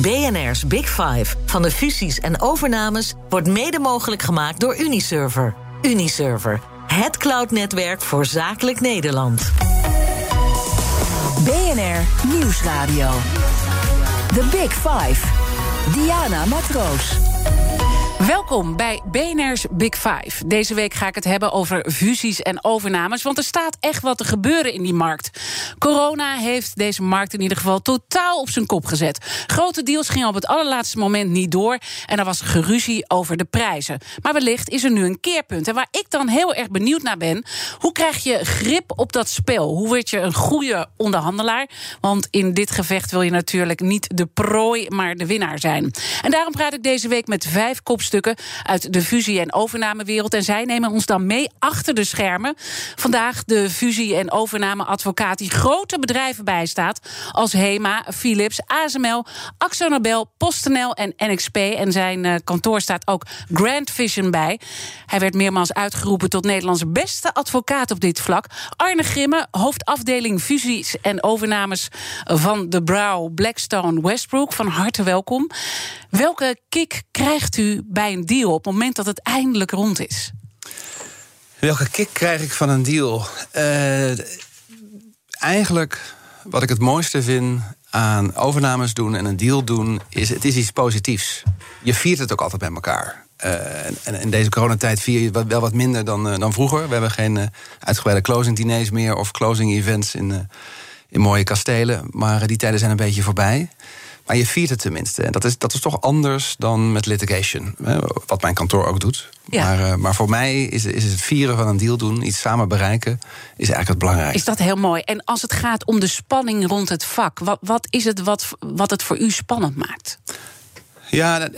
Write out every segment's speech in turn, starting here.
BNR's Big Five van de fusies en overnames wordt mede mogelijk gemaakt door Uniserver. Uniserver, het cloudnetwerk voor zakelijk Nederland. BNR Nieuwsradio. The Big Five. Diana Matroos. Welkom bij BNR's Big Five. Deze week ga ik het hebben over fusies en overnames. Want er staat echt wat te gebeuren in die markt. Corona heeft deze markt in ieder geval totaal op zijn kop gezet. Grote deals gingen op het allerlaatste moment niet door. En er was geruzie over de prijzen. Maar wellicht is er nu een keerpunt. En waar ik dan heel erg benieuwd naar ben. Hoe krijg je grip op dat spel? Hoe word je een goede onderhandelaar? Want in dit gevecht wil je natuurlijk niet de prooi, maar de winnaar zijn. En daarom praat ik deze week met vijf kopstukken uit de fusie- en overnamewereld. En zij nemen ons dan mee achter de schermen. Vandaag de fusie- en overnameadvocaat die grote bedrijven bijstaat. Als HEMA, Philips, ASML, AxoNobel, PostNL en NXP. En zijn uh, kantoor staat ook Grand Vision bij. Hij werd meermaals uitgeroepen tot Nederlands beste advocaat op dit vlak. Arne Grimme, hoofdafdeling fusies en overnames van de Brow Blackstone Westbrook. Van harte welkom. Welke kick krijgt u bij een deal op het moment dat het eindelijk rond is? Welke kick krijg ik van een deal? Uh, eigenlijk wat ik het mooiste vind aan overnames doen en een deal doen, is het is iets positiefs. Je viert het ook altijd met elkaar. Uh, en in deze coronatijd vier je wel wat minder dan, uh, dan vroeger. We hebben geen uitgebreide closing diners meer of closing events in, in mooie kastelen. Maar die tijden zijn een beetje voorbij. Maar je viert het tenminste. En dat is, dat is toch anders dan met litigation. Wat mijn kantoor ook doet. Ja. Maar, uh, maar voor mij is, is het vieren van een deal doen, iets samen bereiken, is eigenlijk het belangrijkste. Is dat heel mooi. En als het gaat om de spanning rond het vak, wat, wat is het wat, wat het voor u spannend maakt? Ja,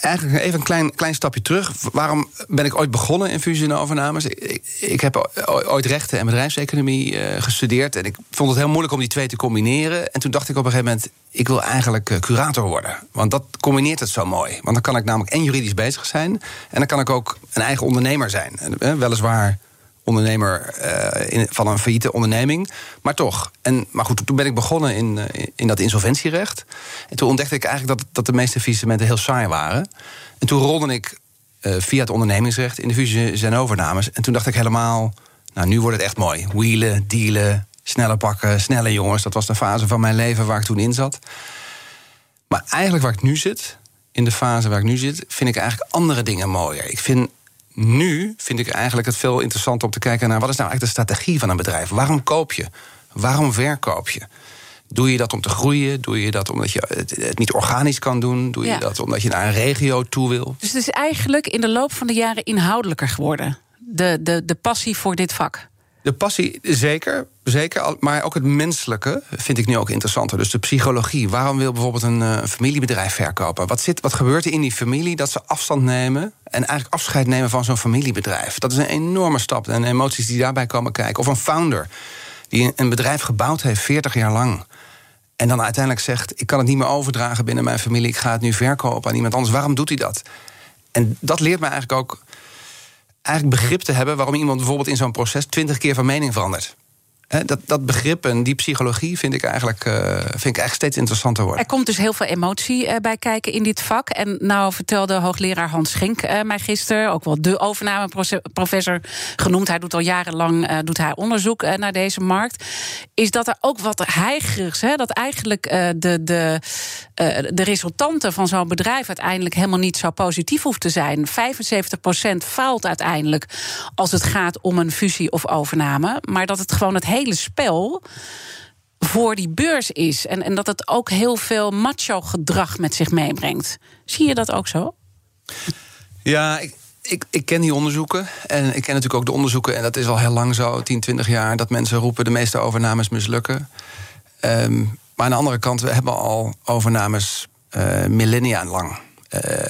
eigenlijk even een klein, klein stapje terug. Waarom ben ik ooit begonnen in fusie en overnames? Ik, ik heb ooit rechten en bedrijfseconomie uh, gestudeerd. En ik vond het heel moeilijk om die twee te combineren. En toen dacht ik op een gegeven moment... ik wil eigenlijk curator worden. Want dat combineert het zo mooi. Want dan kan ik namelijk en juridisch bezig zijn... en dan kan ik ook een eigen ondernemer zijn. Weliswaar ondernemer uh, in, van een failliete onderneming. Maar toch. En, maar goed, toen ben ik begonnen in, uh, in dat insolventierecht. En toen ontdekte ik eigenlijk dat, dat de meeste faillissementen heel saai waren. En toen rolde ik uh, via het ondernemingsrecht in de fusies en overnames. En toen dacht ik helemaal, nou nu wordt het echt mooi. Wielen, dealen, snelle pakken, snelle jongens. Dat was de fase van mijn leven waar ik toen in zat. Maar eigenlijk waar ik nu zit, in de fase waar ik nu zit, vind ik eigenlijk andere dingen mooier. Ik vind nu vind ik eigenlijk het veel interessanter om te kijken naar wat is nou eigenlijk de strategie van een bedrijf. Waarom koop je? Waarom verkoop je? Doe je dat om te groeien? Doe je dat omdat je het niet organisch kan doen? Doe je dat omdat je naar een regio toe wil? Dus het is eigenlijk in de loop van de jaren inhoudelijker geworden. De, de, de passie voor dit vak. De passie, zeker. Zeker, maar ook het menselijke vind ik nu ook interessanter. Dus de psychologie. Waarom wil bijvoorbeeld een uh, familiebedrijf verkopen? Wat, zit, wat gebeurt er in die familie dat ze afstand nemen... en eigenlijk afscheid nemen van zo'n familiebedrijf? Dat is een enorme stap. En emoties die daarbij komen kijken. Of een founder die een bedrijf gebouwd heeft 40 jaar lang... en dan uiteindelijk zegt... ik kan het niet meer overdragen binnen mijn familie... ik ga het nu verkopen aan iemand anders. Waarom doet hij dat? En dat leert me eigenlijk ook eigenlijk begrip te hebben waarom iemand bijvoorbeeld in zo'n proces twintig keer van mening verandert. Dat, dat begrip en die psychologie vind ik, eigenlijk, uh, vind ik eigenlijk steeds interessanter worden. Er komt dus heel veel emotie uh, bij kijken in dit vak. En nou vertelde hoogleraar Hans Schenk uh, mij gisteren... ook wel de overnameprofessor genoemd... hij doet al jarenlang doet hij onderzoek naar deze markt... is dat er ook wat heigerigs... Hè, dat eigenlijk de, de, de resultanten van zo'n bedrijf... uiteindelijk helemaal niet zo positief hoeft te zijn. 75% faalt uiteindelijk als het gaat om een fusie of overname. Maar dat het gewoon het hele hele spel voor die beurs is. En, en dat het ook heel veel macho-gedrag met zich meebrengt. Zie je dat ook zo? Ja, ik, ik, ik, ken die onderzoeken. En ik ken natuurlijk ook de onderzoeken, en dat is al heel lang zo, 10, 20 jaar, dat mensen roepen de meeste overnames mislukken. Um, maar aan de andere kant, we hebben al overnames uh, millennia lang.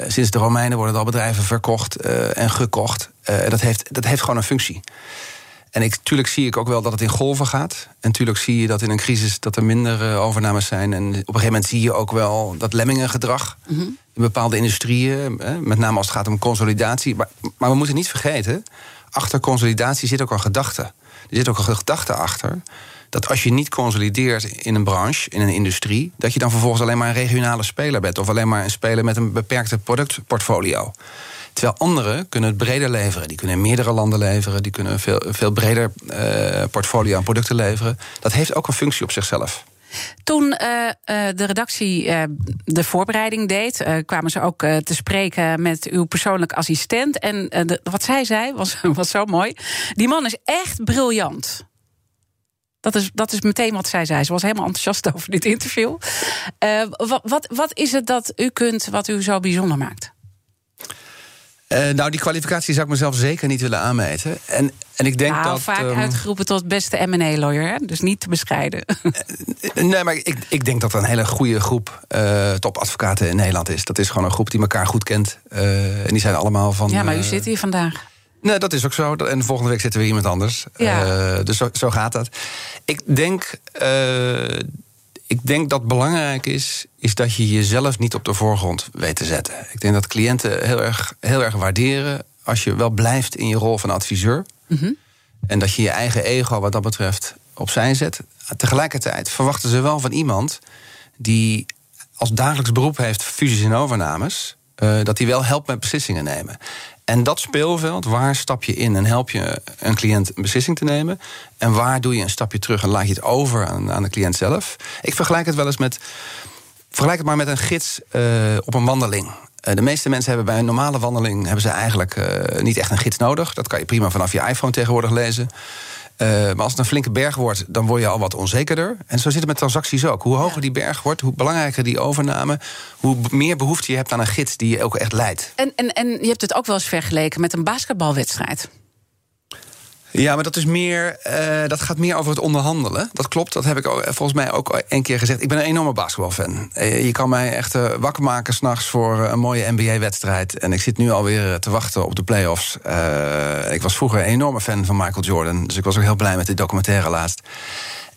sinds de Romeinen worden al bedrijven verkocht en gekocht. dat, heeft, dat heeft gewoon een functie. En ik, tuurlijk zie ik ook wel dat het in golven gaat. En natuurlijk zie je dat in een crisis dat er minder overnames zijn. En op een gegeven moment zie je ook wel dat lemmingengedrag mm in bepaalde industrieën, met name als het gaat om consolidatie. Maar, maar we moeten niet vergeten, achter consolidatie zit ook een gedachte. Er zit ook een gedachte achter dat als je niet consolideert in een branche, in een industrie, dat je dan vervolgens alleen maar een regionale speler bent. Of alleen maar een speler met een beperkte productportfolio. Terwijl anderen kunnen het breder leveren. Die kunnen in meerdere landen leveren. Die kunnen een veel, veel breder uh, portfolio aan producten leveren. Dat heeft ook een functie op zichzelf. Toen uh, de redactie de voorbereiding deed, kwamen ze ook te spreken met uw persoonlijke assistent. En wat zij zei was, was zo mooi. Die man is echt briljant. Dat is, dat is meteen wat zij zei. Ze was helemaal enthousiast over dit interview. wat, wat is het dat u kunt wat u zo bijzonder maakt? Uh, nou, die kwalificatie zou ik mezelf zeker niet willen aanmeten. En, en ik denk nou, dat. Vaak um, uitgeroepen tot beste MA-lawyer, dus niet te bescheiden. Uh, nee, maar ik, ik denk dat er een hele goede groep uh, topadvocaten in Nederland is. Dat is gewoon een groep die elkaar goed kent. en die zijn allemaal van. Ja, maar u zit hier vandaag. Nee, dat is ook zo. En volgende week zitten we iemand anders. Ja. dus zo, zo, gaat dat. Ik denk ik denk dat belangrijk is, is dat je jezelf niet op de voorgrond weet te zetten. Ik denk dat cliënten heel erg, heel erg waarderen als je wel blijft in je rol van adviseur. Mm En dat je je eigen ego wat dat betreft opzij zet. Tegelijkertijd verwachten ze wel van iemand die als dagelijks beroep heeft fusies en overnames. Uh, dat hij wel helpt met beslissingen nemen. En dat speelveld, waar stap je in en help je een cliënt een beslissing te nemen? En waar doe je een stapje terug en laat je het over aan, aan de cliënt zelf? Ik vergelijk het wel eens met. Vergelijk het maar met een gids uh, op een wandeling. Uh, de meeste mensen hebben bij een normale wandeling hebben ze eigenlijk uh, niet echt een gids nodig. Dat kan je prima vanaf je iPhone tegenwoordig lezen. Uh, maar als het een flinke berg wordt, dan word je al wat onzekerder. En zo zit het met transacties ook. Hoe hoger die berg wordt, hoe belangrijker die overname... hoe meer behoefte je hebt aan een gids die je ook echt leidt. En, en, en je hebt het ook wel eens vergeleken met een basketbalwedstrijd. Ja, maar dat, is meer, uh, dat gaat meer over het onderhandelen. Dat klopt, dat heb ik volgens mij ook een keer gezegd. Ik ben een enorme basketbalfan. Uh, je kan mij echt uh, wakker maken s'nachts voor een mooie NBA-wedstrijd. En ik zit nu alweer te wachten op de playoffs. ik was vroeger een enorme fan van Michael Jordan. Dus ik was ook heel blij met de documentaire laatst.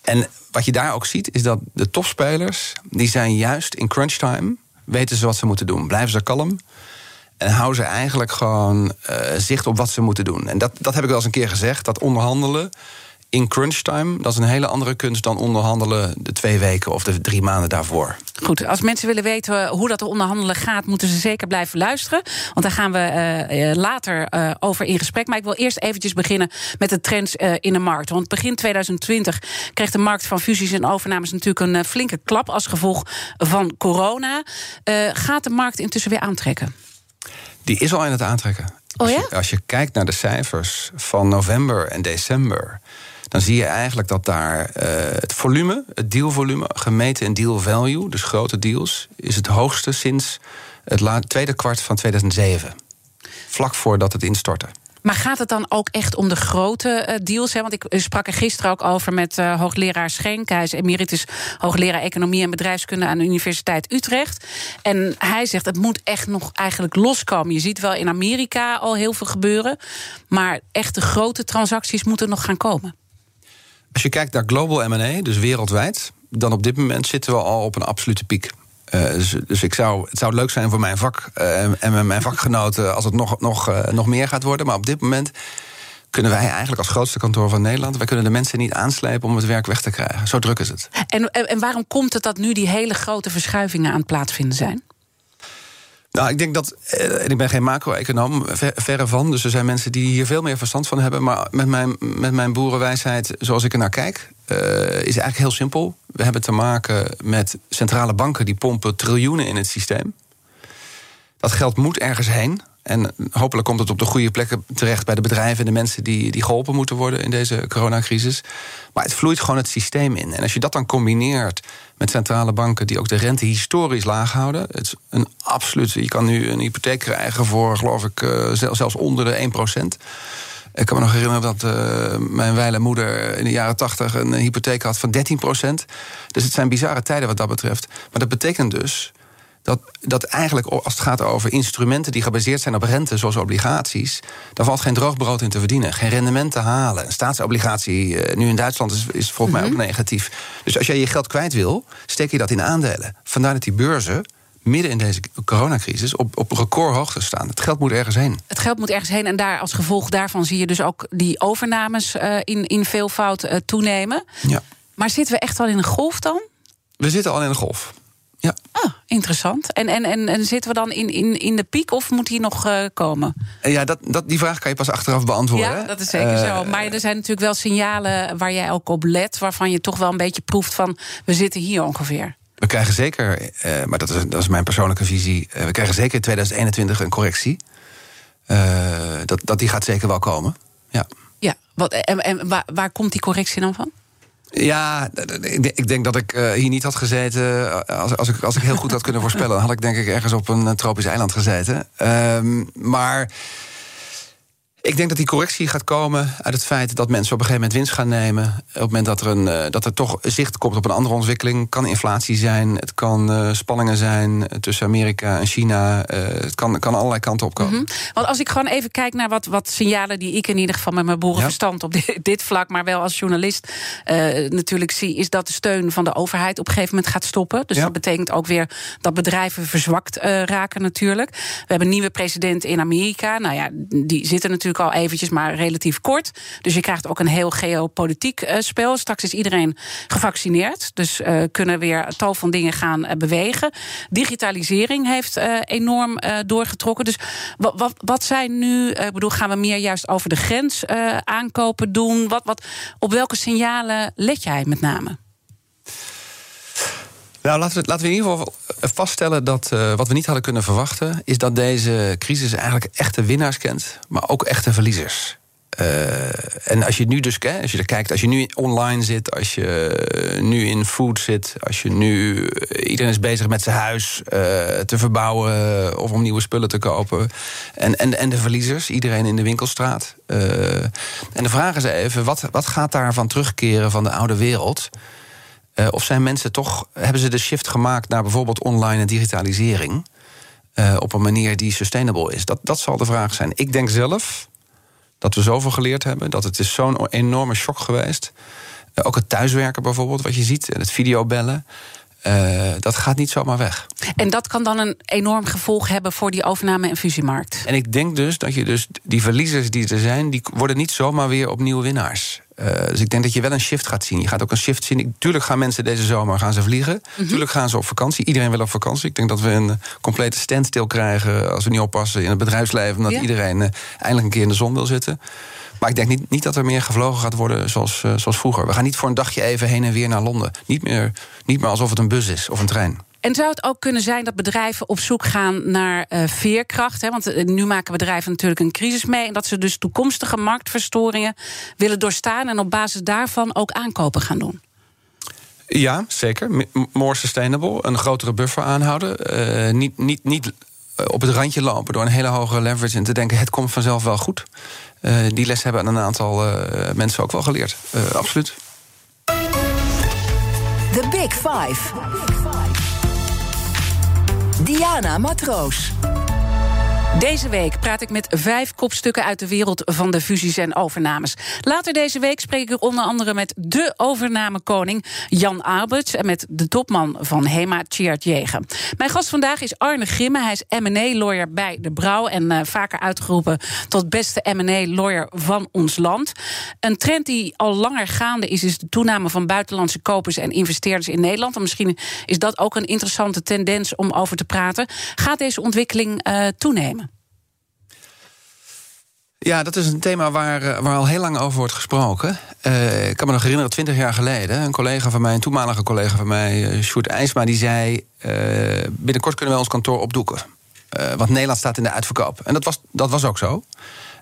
En wat je daar ook ziet, is dat de topspelers... die zijn juist in crunch time, weten ze wat ze moeten doen. Blijven ze kalm, en houden ze eigenlijk gewoon uh, zicht op wat ze moeten doen. En dat, dat heb ik wel eens een keer gezegd. Dat onderhandelen in crunch time, dat is een hele andere kunst dan onderhandelen de twee weken of de drie maanden daarvoor. Goed, als mensen willen weten hoe dat onderhandelen gaat, moeten ze zeker blijven luisteren. Want daar gaan we uh, later uh, over in gesprek. Maar ik wil eerst eventjes beginnen met de trends in de markt. Want begin 2020 kreeg de markt van fusies en overnames natuurlijk een flinke klap als gevolg van corona. gaat de markt intussen weer aantrekken? Die is al in het aantrekken. Oh ja? Als je, als je kijkt naar de cijfers van november en december dan zie je eigenlijk dat daar uh, het volume, het dealvolume, gemeten in deal value, dus grote deals, is het hoogste sinds het tweede kwart van 2007. Vlak voordat het instortte. Maar gaat het dan ook echt om de grote uh, deals? Hè? Want ik sprak er gisteren ook over met uh, hoogleraar Schenk. Hij is emeritus hoogleraar economie en bedrijfskunde aan de Universiteit Utrecht. En hij zegt het moet echt nog eigenlijk loskomen. Je ziet wel in Amerika al heel veel gebeuren. Maar echt de grote transacties moeten nog gaan komen. Als je kijkt naar global M&A, dus wereldwijd... dan op dit moment zitten we al op een absolute piek. Uh, dus, dus, ik zou, het zou leuk zijn voor mijn vak uh, en mijn vakgenoten als het nog, nog, uh, nog meer gaat worden. Maar op dit moment kunnen wij eigenlijk als grootste kantoor van Nederland... wij kunnen de mensen niet aanslepen om het werk weg te krijgen. Zo druk is het. En, en waarom komt het dat nu die hele grote verschuivingen aan het plaatsvinden zijn? Nou, ik denk dat. En ik ben geen macro-econoom, ver, verre van. Dus er zijn mensen die hier veel meer verstand van hebben. Maar met mijn, met mijn boerenwijsheid, zoals ik er naar kijk, uh, is eigenlijk heel simpel. We hebben te maken met centrale banken die pompen triljoenen in het systeem. Dat geld moet ergens heen. En hopelijk komt het op de goede plekken terecht bij de bedrijven en de mensen die, die geholpen moeten worden in deze coronacrisis. Maar het vloeit gewoon het systeem in. En als je dat dan combineert met centrale banken die ook de rente historisch laag houden. Het is een absoluut. Je kan nu een hypotheek krijgen voor, geloof ik, uh, zelfs onder de 1%. Ik kan me nog herinneren dat uh, mijn wijle moeder in de jaren 80 een hypotheek had van 13% Dus het zijn bizarre tijden wat dat betreft. Maar dat betekent dus dat, dat eigenlijk als het gaat over instrumenten die gebaseerd zijn op rente, zoals obligaties, daar valt geen droog brood in te verdienen, geen rendement te halen. Een staatsobligatie, eh, nu in Duitsland, is, is volgens mij ook Mhm. negatief. Dus als jij je geld kwijt wil, steek je dat in aandelen. Vandaar dat die beurzen midden in deze coronacrisis op, op recordhoogte staan. Het geld moet ergens heen. Het geld moet ergens heen en daar als gevolg daarvan zie je dus ook die overnames eh, in, in veelvoud eh, toenemen. Ja. Maar zitten we echt al in een golf dan? We zitten al in een golf. Ja. Ah, interessant. En, en, en, en zitten we dan in, in, in de piek of moet die nog eh, komen? En ja, dat, dat, die vraag kan je pas achteraf beantwoorden. Ja, dat is zeker Eh, zo. Maar er zijn natuurlijk wel signalen waar jij ook op let, waarvan je toch wel een beetje proeft van we zitten hier ongeveer. We krijgen zeker, eh, maar dat is, dat is mijn persoonlijke visie... eh, we krijgen zeker in 2021 een correctie. Eh, dat, dat die gaat zeker wel komen. Ja, Ja, wat, en, en waar, waar komt die correctie dan van? Ja ik denk dat ik eh, hier niet had gezeten... eh, Als, als, ik, als ik heel goed had kunnen voorspellen... dan had ik denk ik ergens op een eh, tropisch eiland gezeten. Ehm, maar... Ik denk dat die correctie gaat komen uit het feit dat mensen op een gegeven moment winst gaan nemen. Op het moment dat er, een, eh, dat er toch zicht komt op een andere ontwikkeling. kan inflatie zijn, het kan eh, spanningen zijn tussen Amerika en China. eh, het kan, kan allerlei kanten op komen. Mhm. Want als ik gewoon even kijk naar wat, wat signalen die ik in ieder geval met mijn boerenverstand op dit, dit vlak, maar wel als journalist natuurlijk zie, is dat de steun van de overheid op een gegeven moment gaat stoppen. Dus Ja. dat betekent ook weer dat bedrijven verzwakt raken natuurlijk. We hebben een nieuwe president in Amerika. Nou ja, die zitten natuurlijk al eventjes, maar relatief kort. Dus je krijgt ook een heel geopolitiek eh, spel. Straks is iedereen gevaccineerd. Dus eh, kunnen weer tal van dingen gaan eh, bewegen. Digitalisering heeft enorm doorgetrokken. Dus wat, wat, zijn nu, ik bedoel, gaan we meer juist over de grens aankopen doen? Wat, wat, op welke signalen let jij met name? Nou, laten we, laten we in ieder geval vaststellen dat eh, wat we niet hadden kunnen verwachten, is dat deze crisis eigenlijk echte winnaars kent, maar ook echte verliezers. Eh, en als je nu dus hè, als je kijkt, als je nu online zit, als je eh, nu in food zit, als je nu iedereen is bezig met zijn huis te verbouwen of om nieuwe spullen te kopen. En, en, en de verliezers, iedereen in de winkelstraat. En de vraag is even, wat, wat gaat daarvan terugkeren van de oude wereld? Uh, of zijn mensen toch, hebben ze de shift gemaakt naar bijvoorbeeld online en digitalisering? Uh, op een manier die sustainable is? Dat, dat zal de vraag zijn. Ik denk zelf dat we zoveel geleerd hebben, dat het is zo'n enorme shock geweest. Uh, ook het thuiswerken bijvoorbeeld, wat je ziet, en het videobellen. Uh, dat gaat niet zomaar weg. En dat kan dan een enorm gevolg hebben voor die overname- en fusiemarkt. En ik denk dus dat je dus die verliezers die er zijn, die worden niet zomaar weer opnieuw winnaars. Uh, dus ik denk dat je wel een shift gaat zien. Je gaat ook een shift zien. Tuurlijk gaan mensen deze zomer gaan ze vliegen. Mm-hmm. Tuurlijk gaan ze op vakantie. Iedereen wil op vakantie. Ik denk dat we een complete standstill krijgen als we niet oppassen in het bedrijfsleven. Omdat ja. iedereen uh, eindelijk een keer in de zon wil zitten. Maar ik denk niet, niet dat er meer gevlogen gaat worden zoals, uh, zoals vroeger. We gaan niet voor een dagje even heen en weer naar Londen. Niet meer, niet meer alsof het een bus is of een trein. En zou het ook kunnen zijn dat bedrijven op zoek gaan naar uh, veerkracht? Hè? Want uh, nu maken bedrijven natuurlijk een crisis mee. En dat ze dus toekomstige marktverstoringen willen doorstaan. En op basis daarvan ook aankopen gaan doen. Ja, zeker. More sustainable. Een grotere buffer aanhouden. Uh, niet, niet, niet op het randje lopen door een hele hoge leverage en te denken: het komt vanzelf wel goed. Uh, die les hebben een aantal uh, mensen ook wel geleerd. Uh, absoluut. The Big Five. Diana Matroos. Deze week praat ik met vijf kopstukken uit de wereld van de fusies en overnames. Later deze week spreek ik onder andere met de overnamekoning Jan Alberts en met de topman van HEMA, Tjeerd Jegen. Mijn gast vandaag is Arne Grimme. Hij is M&A-lawyer bij De Brouw en uh, vaker uitgeroepen tot beste M&A-lawyer van ons land. Een trend die al langer gaande is, is de toename van buitenlandse kopers en investeerders in Nederland. En misschien is dat ook een interessante tendens om over te praten. Gaat deze ontwikkeling uh, toenemen? Ja, dat is een thema waar, waar al heel lang over wordt gesproken. Uh, ik kan me nog herinneren, twintig jaar geleden... een collega van mij, een toenmalige collega van mij, uh, Sjoerd IJsma... die zei, binnenkort kunnen we ons kantoor opdoeken. want Nederland staat in de uitverkoop. En dat was, dat was ook zo.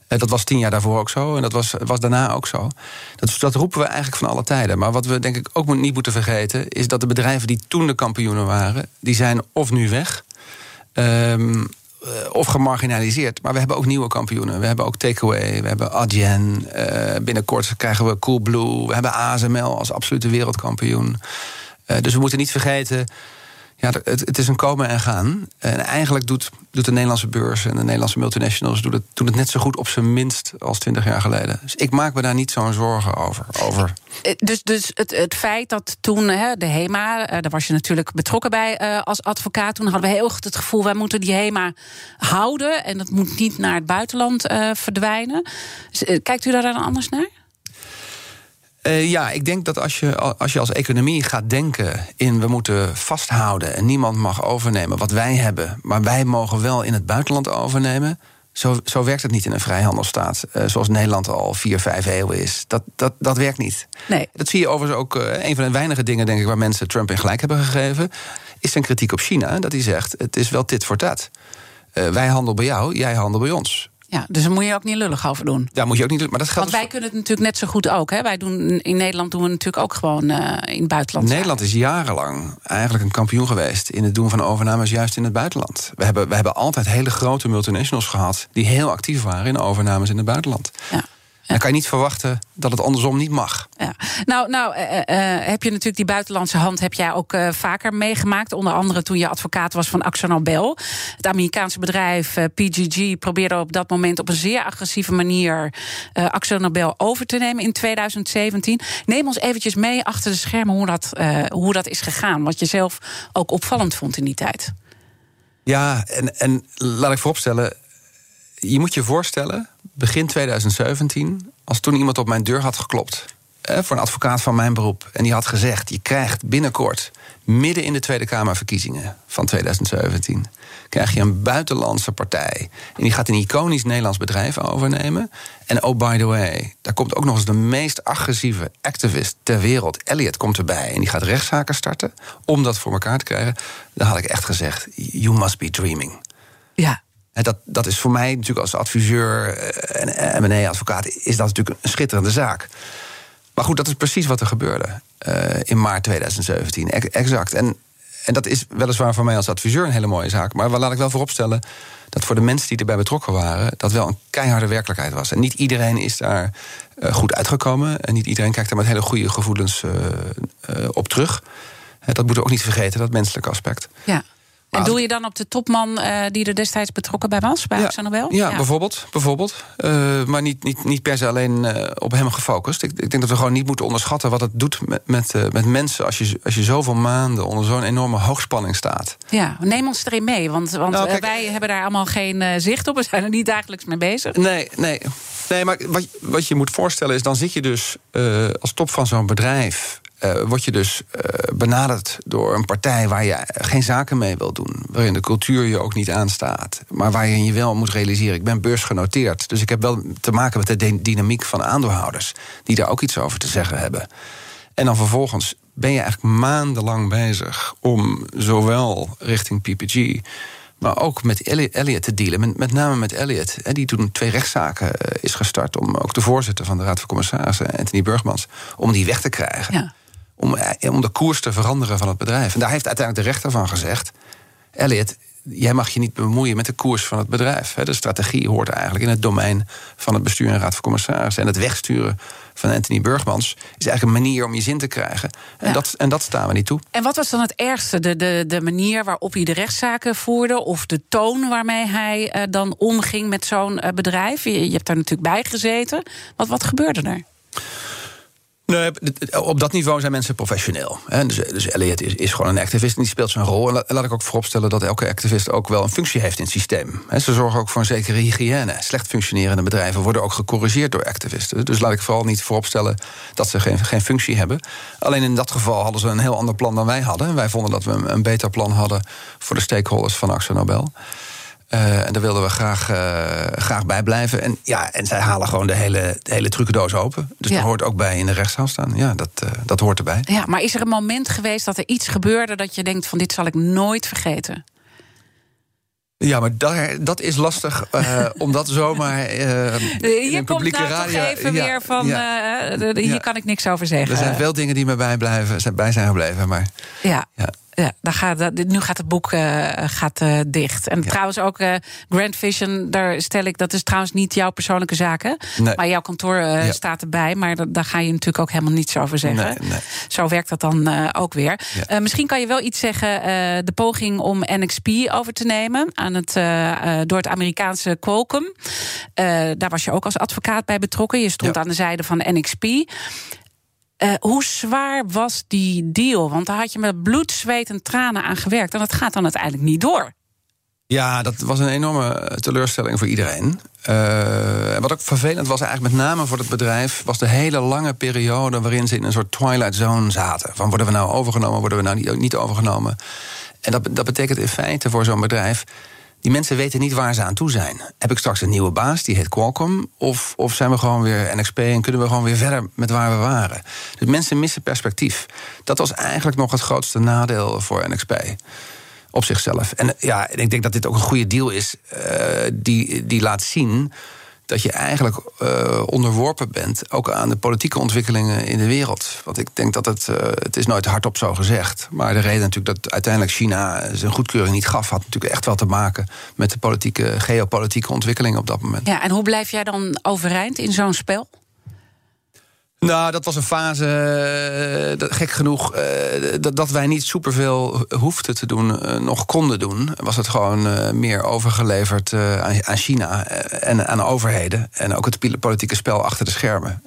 dat was tien jaar daarvoor ook zo. En dat was, was daarna ook zo. Dat, dat roepen we eigenlijk van alle tijden. Maar wat we denk ik ook niet moeten vergeten... is dat de bedrijven die toen de kampioenen waren... die zijn of nu weg... Uh, of gemarginaliseerd. Maar we hebben ook nieuwe kampioenen. We hebben ook Takeaway, we hebben Adyen. Uh, binnenkort krijgen we Coolblue. We hebben ASML als absolute wereldkampioen. Uh, dus we moeten niet vergeten... Ja, het, het is een komen en gaan. En eigenlijk doet, doet de Nederlandse beurs en de Nederlandse multinationals doen het, het net zo goed op zijn minst als twintig jaar geleden. Dus ik maak me daar niet zo'n zorgen over. over. Eh, dus, dus het, het feit dat toen hè, de HEMA, eh, daar was je natuurlijk betrokken bij eh, als advocaat. Toen hadden we heel goed het gevoel, wij moeten die HEMA houden. En dat moet niet naar het buitenland verdwijnen. Dus, kijkt u daar dan anders naar? Uh, ja, ik denk dat als je, als je als economie gaat denken in we moeten vasthouden en niemand mag overnemen wat wij hebben, maar wij mogen wel in het buitenland overnemen. Zo, zo werkt het niet in een vrijhandelsstaat, uh, zoals Nederland al vier, vijf eeuwen is. Dat, dat, dat werkt niet. Nee. Dat zie je overigens ook. Uh, een van de weinige dingen, denk ik, waar mensen Trump in gelijk hebben gegeven, is zijn kritiek op China. Dat hij zegt: het is wel dit voor dat. wij handelen bij jou, jij handelt bij ons. Ja, dus daar moet je ook niet lullig over doen. Daar moet je ook niet maar dat geldt Want wij kunnen het natuurlijk net zo goed ook. Hè? Wij doen, in Nederland doen we natuurlijk ook gewoon uh, in het buitenland. Nederland is jarenlang eigenlijk een kampioen geweest... in het doen van overnames juist in het buitenland. We hebben, we hebben altijd hele grote multinationals gehad... die heel actief waren in overnames in het buitenland. Ja. Dan kan je niet verwachten dat het andersom niet mag. Ja. Nou, nou uh, uh, heb je natuurlijk die buitenlandse hand heb jij ook uh, vaker meegemaakt. Onder andere toen je advocaat was van Nobel. Het Amerikaanse bedrijf PGG probeerde op dat moment op een zeer agressieve manier Nobel over te nemen in 2017. Neem ons eventjes mee achter de schermen hoe dat, hoe dat is gegaan. Wat je zelf ook opvallend vond in die tijd. Ja, en, en laat ik vooropstellen. Je moet je voorstellen, begin 2017, als toen iemand op mijn deur had geklopt. voor een advocaat van mijn beroep. En die had gezegd: Je krijgt binnenkort, midden in de Tweede Kamerverkiezingen van 2017, krijg je een buitenlandse partij. En die gaat een iconisch Nederlands bedrijf overnemen. En oh, by the way, daar komt ook nog eens de meest agressieve activist ter wereld. Elliot komt erbij en die gaat rechtszaken starten om dat voor elkaar te krijgen. Dan had ik echt gezegd: You must be dreaming. Ja. Dat, dat is voor mij natuurlijk als adviseur en M&A-advocaat... is dat natuurlijk een schitterende zaak. Maar goed, dat is precies wat er gebeurde uh, in maart 2017. Exact. En, en dat is weliswaar voor mij als adviseur een hele mooie zaak. Maar laat ik wel vooropstellen dat voor de mensen die erbij betrokken waren... dat wel een keiharde werkelijkheid was. En niet iedereen is daar uh, goed uitgekomen. En niet iedereen kijkt daar met hele goede gevoelens op terug. dat moeten we ook niet vergeten, dat menselijke aspect. Ja. En doe je dan op de topman uh, die er destijds betrokken bij was, bij ja, Nobel? Ja, ja, bijvoorbeeld. bijvoorbeeld. Uh, maar niet, niet, niet per se alleen uh, op hem gefocust. Ik, ik, denk dat we gewoon niet moeten onderschatten wat het doet met, met, met mensen... Als je, als je zoveel maanden onder zo'n enorme hoogspanning staat. Ja, neem ons erin mee, want, want nou, kijk, wij hebben daar allemaal geen zicht op. We zijn er niet dagelijks mee bezig. Nee, nee. nee maar wat, wat je moet voorstellen is... dan zit je dus als top van zo'n bedrijf... Uh, word je dus uh, benaderd door een partij waar je geen zaken mee wil doen. Waarin de cultuur je ook niet aanstaat. Maar waarin je wel moet realiseren: ik ben beursgenoteerd. Dus ik heb wel te maken met de dynamiek van aandeelhouders. die daar ook iets over te zeggen hebben. En dan vervolgens ben je eigenlijk maandenlang bezig om zowel richting PPG. Maar ook met Elliot te dealen. Met, name met Elliot. Die toen twee rechtszaken is gestart. Om ook de voorzitter van de Raad van Commissarissen, Anthony Burgmans. om die weg te krijgen. Ja om, om de koers te veranderen van het bedrijf. En daar heeft uiteindelijk de rechter van gezegd: Elliot, jij mag je niet bemoeien met de koers van het bedrijf. De strategie hoort eigenlijk in het domein van het bestuur en raad van commissarissen. En het wegsturen van Anthony Burgmans is eigenlijk een manier om je zin te krijgen. En, ja. dat, en dat staan we niet toe. En wat was dan het ergste? De, de, de manier waarop hij de rechtszaken voerde, of de toon waarmee hij uh, dan omging met zo'n uh, bedrijf? Je, je hebt daar natuurlijk bij gezeten. Wat, wat gebeurde er? Op dat niveau zijn mensen professioneel. Dus, dus Elliot is, is gewoon een activist en die speelt zijn rol. En laat ik ook vooropstellen dat elke activist ook wel een functie heeft in het systeem. Ze zorgen ook voor een zekere hygiëne. Slecht functionerende bedrijven worden ook gecorrigeerd door activisten. Dus laat ik vooral niet vooropstellen dat ze geen, geen functie hebben. Alleen in dat geval hadden ze een heel ander plan dan wij hadden. Wij vonden dat we een beter plan hadden voor de stakeholders van Axel Nobel. Uh, en daar wilden we graag, uh, graag bij blijven. En, ja, en zij halen gewoon de hele, de hele trucendoos open. Dus ja. dat hoort ook bij in de rechtszaal staan. Ja, dat, uh, dat hoort erbij. Ja, maar is er een moment geweest dat er iets gebeurde... dat je denkt van dit zal ik nooit vergeten? Ja, maar daar, dat is lastig, uh, omdat zomaar uh, in een publieke nou radio... Toch even ja, weer van, ja, uh, hier kan ik niks over zeggen. Er zijn veel dingen die me bijblijven, zijn, bij zijn gebleven, maar... Ja. Ja, daar gaat, nu gaat het boek uh, gaat, uh, dicht. En trouwens ook uh, Grand Vision, daar stel ik, dat is trouwens niet jouw persoonlijke zaken. Nee. Maar jouw kantoor ja. staat erbij. Maar da daar ga je natuurlijk ook helemaal niets over zeggen. Nee, nee. Zo werkt dat dan ook weer. Ja. misschien kan je wel iets zeggen, de poging om NXP over te nemen aan het, door het Amerikaanse Qualcomm. daar was je ook als advocaat bij betrokken. Je stond aan de zijde van NXP. Uh, hoe zwaar was die deal? Want daar had je met bloed, zweet en tranen aan gewerkt. En dat gaat dan uiteindelijk niet door. Ja, dat was een enorme teleurstelling voor iedereen. Uh, wat ook vervelend was, eigenlijk met name voor het bedrijf, was de hele lange periode waarin ze in een soort twilight zone zaten. Van worden we nou overgenomen, worden we nou niet, niet overgenomen? En dat, dat betekent in feite voor zo'n bedrijf die mensen weten niet waar ze aan toe zijn. Heb ik straks een nieuwe baas, die heet Qualcomm? Of, of zijn we gewoon weer NXP en kunnen we gewoon weer verder met waar we waren? Dus mensen missen perspectief. Dat was eigenlijk nog het grootste nadeel voor NXP. Op zichzelf. En ja, ik denk dat dit ook een goede deal is, uh, die, die laat zien dat je eigenlijk uh, onderworpen bent, ook aan de politieke ontwikkelingen in de wereld. Want ik denk dat het, uh, het is nooit hardop zo gezegd. Maar de reden natuurlijk dat uiteindelijk China zijn goedkeuring niet gaf, had natuurlijk echt wel te maken met de politieke, geopolitieke ontwikkelingen op dat moment. Ja, en hoe blijf jij dan overeind in zo'n spel? Nou, dat was een fase, dat, gek genoeg, uh, dat, wij niet superveel hoefden te doen, uh, nog konden doen. Was het gewoon meer overgeleverd aan, aan, China en aan overheden. En ook het politieke spel achter de schermen.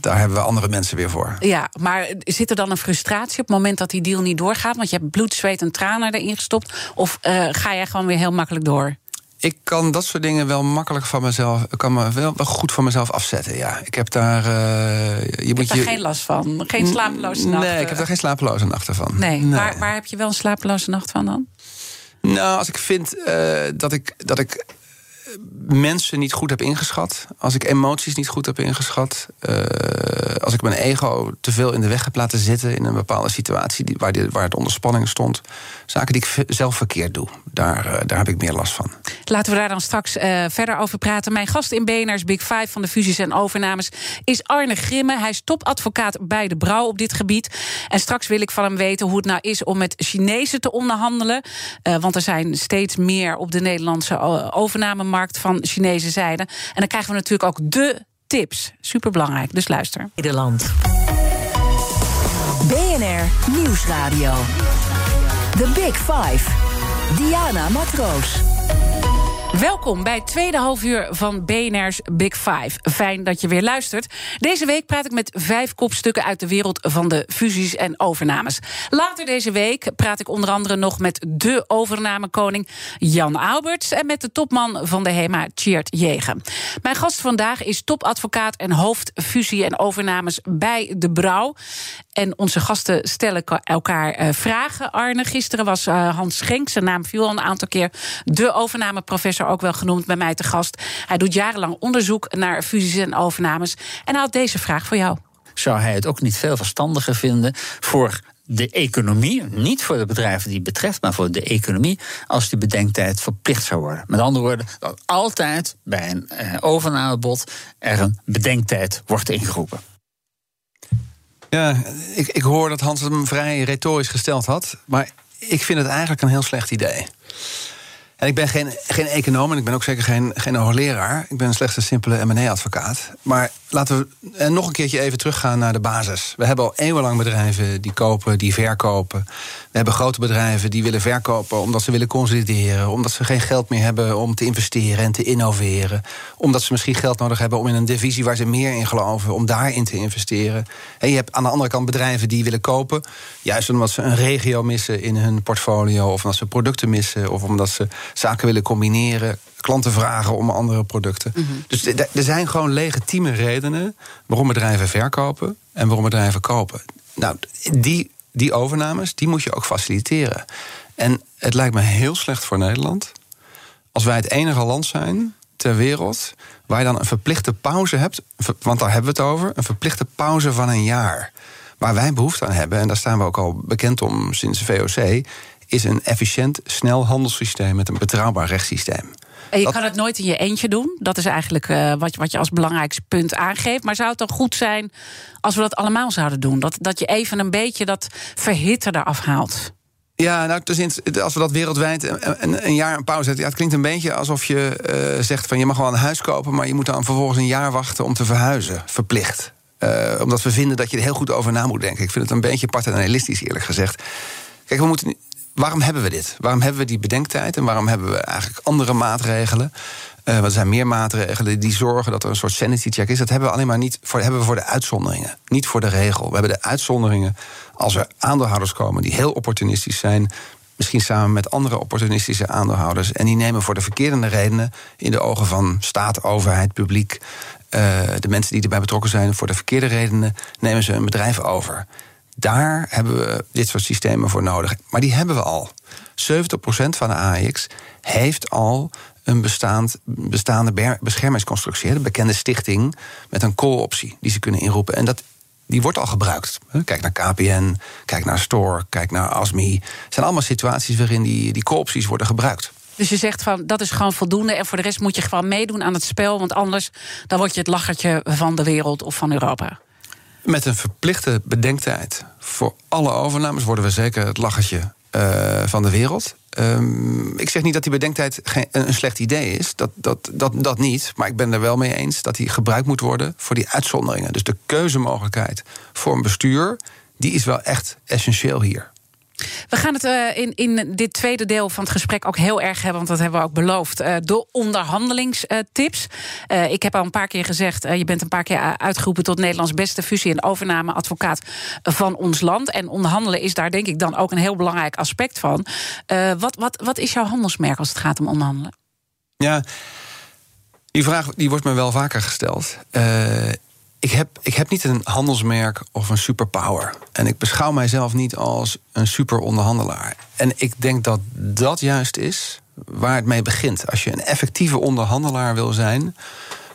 daar hebben we andere mensen weer voor. Ja, maar zit er dan een frustratie op het moment dat die deal niet doorgaat? Want je hebt bloed, zweet en tranen erin gestopt. Of ga jij gewoon weer heel makkelijk door? Ik kan dat soort dingen wel makkelijk van mezelf, kan me wel, wel goed van mezelf afzetten. Ja, ik heb daar. Uh, je ik moet heb je... geen last van. Geen slapeloze nachten. Nee, ik heb daar geen slapeloze nachten van. Nee, nee. Waar, waar heb je wel een slapeloze nacht van dan? Nou, als ik vind uh, dat ik. Dat ik mensen niet goed heb ingeschat. Als ik emoties niet goed heb ingeschat. Uh, als ik mijn ego te veel in de weg heb laten zitten in een bepaalde situatie die, waar, waar het onder spanning stond. Zaken die ik zelf verkeerd doe. Daar, uh, daar heb ik meer last van. Laten we daar dan straks uh, verder over praten. Mijn gast in BNR's Big Five van de fusies en overnames is Arne Grimme. Hij is topadvocaat bij de Brouw op dit gebied. En straks wil ik van hem weten hoe het nou is om met Chinezen te onderhandelen. want er zijn steeds meer op de Nederlandse overnamemarkt van Chinese zijde. En dan krijgen we natuurlijk ook de tips. Superbelangrijk, dus luister. Nederland. BNR Nieuwsradio. The Big Five. Diana Matroos. Welkom bij het tweede halfuur van BNR's Big Five. Fijn dat je weer luistert. Deze week praat ik met vijf kopstukken uit de wereld van de fusies en overnames. Later deze week praat ik onder andere nog met de overnamekoning Jan Alberts en met de topman van de HEMA, Tjeerd Jegen. Mijn gast vandaag is topadvocaat en hoofd fusie en overnames bij de Brouw. En onze gasten stellen elkaar uh, vragen. Arne, gisteren was uh, Hans Schenk, zijn naam viel al een aantal keer, de overnameprofessor ook wel genoemd, bij mij te gast. Hij doet jarenlang onderzoek naar fusies en overnames. En hij had deze vraag voor jou. Zou hij het ook niet veel verstandiger vinden voor de economie, niet voor de bedrijven die het betreft, maar voor de economie, als die bedenktijd verplicht zou worden. Met andere woorden, dat altijd bij een eh, overnamebod er een bedenktijd wordt ingeroepen. Ja, ik, ik hoor dat Hans hem vrij retorisch gesteld had, maar ik vind het eigenlijk een heel slecht idee. En ik ben geen, geen econoom en ik ben ook zeker geen, hoogleraar. Ik ben slechts een simpele M&A-advocaat. Maar laten we nog een keertje even teruggaan naar de basis. We hebben al eeuwenlang bedrijven die kopen, die verkopen. We hebben grote bedrijven die willen verkopen omdat ze willen consolideren. Omdat ze geen geld meer hebben om te investeren en te innoveren. Omdat ze misschien geld nodig hebben om in een divisie waar ze meer in geloven, om daarin te investeren. En je hebt aan de andere kant bedrijven die willen kopen. Juist omdat ze een regio missen in hun portfolio. Of omdat ze producten missen. Of omdat ze zaken willen combineren klanten vragen om andere producten. Mhm. Dus er zijn gewoon legitieme redenen waarom bedrijven verkopen en waarom bedrijven kopen. Nou, die, die overnames, die moet je ook faciliteren. En het lijkt me heel slecht voor Nederland als wij het enige land zijn ter wereld waar je dan een verplichte pauze hebt, want daar hebben we het over, een verplichte pauze van een jaar. Waar wij behoefte aan hebben, en daar staan we ook al bekend om sinds de VOC, is een efficiënt, snel handelssysteem met een betrouwbaar rechtssysteem. En je kan het nooit in je eentje doen. Dat is eigenlijk uh, wat, wat je als belangrijkste punt aangeeft. Maar zou het dan goed zijn als we dat allemaal zouden doen? Dat, dat je even een beetje dat verhitte eraf haalt? Ja, nou, als we dat wereldwijd een, een jaar een pauze zetten... Ja, het klinkt een beetje alsof je uh, zegt van... je mag wel een huis kopen, maar je moet dan vervolgens een jaar wachten... om te verhuizen, verplicht. Uh, omdat we vinden dat je er heel goed over na moet denken. Ik vind het een beetje paternalistisch, eerlijk gezegd. Kijk, we moeten waarom hebben we dit? Waarom hebben we die bedenktijd en waarom hebben we eigenlijk andere maatregelen? Uh, er zijn meer maatregelen die zorgen dat er een soort sanity check is. Dat hebben we alleen maar niet voor, hebben we voor de uitzonderingen, niet voor de regel. We hebben de uitzonderingen als er aandeelhouders komen die heel opportunistisch zijn. Misschien samen met andere opportunistische aandeelhouders. En die nemen voor de verkeerde redenen in de ogen van staat, overheid, publiek. Uh, de mensen die erbij betrokken zijn, voor de verkeerde redenen nemen ze een bedrijf over. Daar hebben we dit soort systemen voor nodig. Maar die hebben we al. 70% van de AX heeft al een bestaand, bestaande beschermingsconstructie. De bekende stichting met een call-optie die ze kunnen inroepen. En dat, die wordt al gebruikt. Kijk naar KPN, kijk naar Store, kijk naar ASMI. Het zijn allemaal situaties waarin die, die call-opties worden gebruikt. Dus je zegt van dat is gewoon voldoende. En voor de rest moet je gewoon meedoen aan het spel. Want anders dan word je het lachertje van de wereld of van Europa. Met een verplichte bedenktijd voor alle overnames worden we zeker het lachertje uh, van de wereld. Um, ik zeg niet dat die bedenktijd geen, een slecht idee is. Dat, dat, dat, dat niet. Maar ik ben er wel mee eens dat die gebruikt moet worden voor die uitzonderingen. Dus de keuzemogelijkheid voor een bestuur, die is wel echt essentieel hier. We gaan het uh, in, in dit tweede deel van het gesprek ook heel erg hebben, want dat hebben we ook beloofd. Uh, de onderhandelingstips. Uh, ik heb al een paar keer gezegd, je bent een paar keer uitgeroepen tot Nederlands beste fusie- en overnameadvocaat van ons land. En onderhandelen is daar denk ik dan ook een heel belangrijk aspect van. wat, wat, wat is jouw handelsmerk als het gaat om onderhandelen? Ja, die vraag die wordt me wel vaker gesteld ik heb, ik heb niet een handelsmerk of een superpower. En ik beschouw mijzelf niet als een super onderhandelaar. En ik denk dat dat juist is waar het mee begint. Als je een effectieve onderhandelaar wil zijn.